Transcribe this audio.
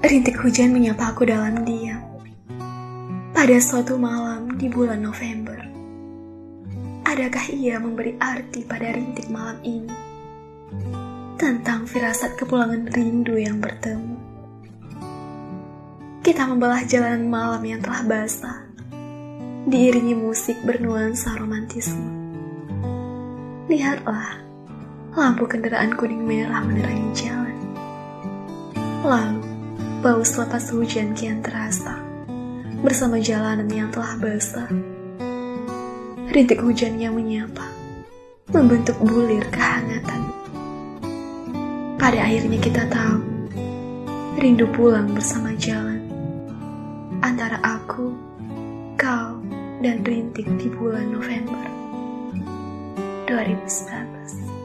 Rintik hujan menyapa aku dalam diam. Pada suatu malam di bulan November. Adakah ia memberi arti pada rintik malam ini? Tentang firasat kepulangan rindu yang bertemu. Kita membelah jalan malam yang telah basah. Diiringi musik bernuansa romantisme. Lihatlah, lampu kendaraan kuning merah menerangi jalan. Lalu, bau selepas hujan kian terasa bersama jalanan yang telah basah. Rintik hujan yang menyapa, membentuk bulir kehangatan. Pada akhirnya kita tahu, rindu pulang bersama jalan. Antara aku, kau, dan rintik di bulan November 2019.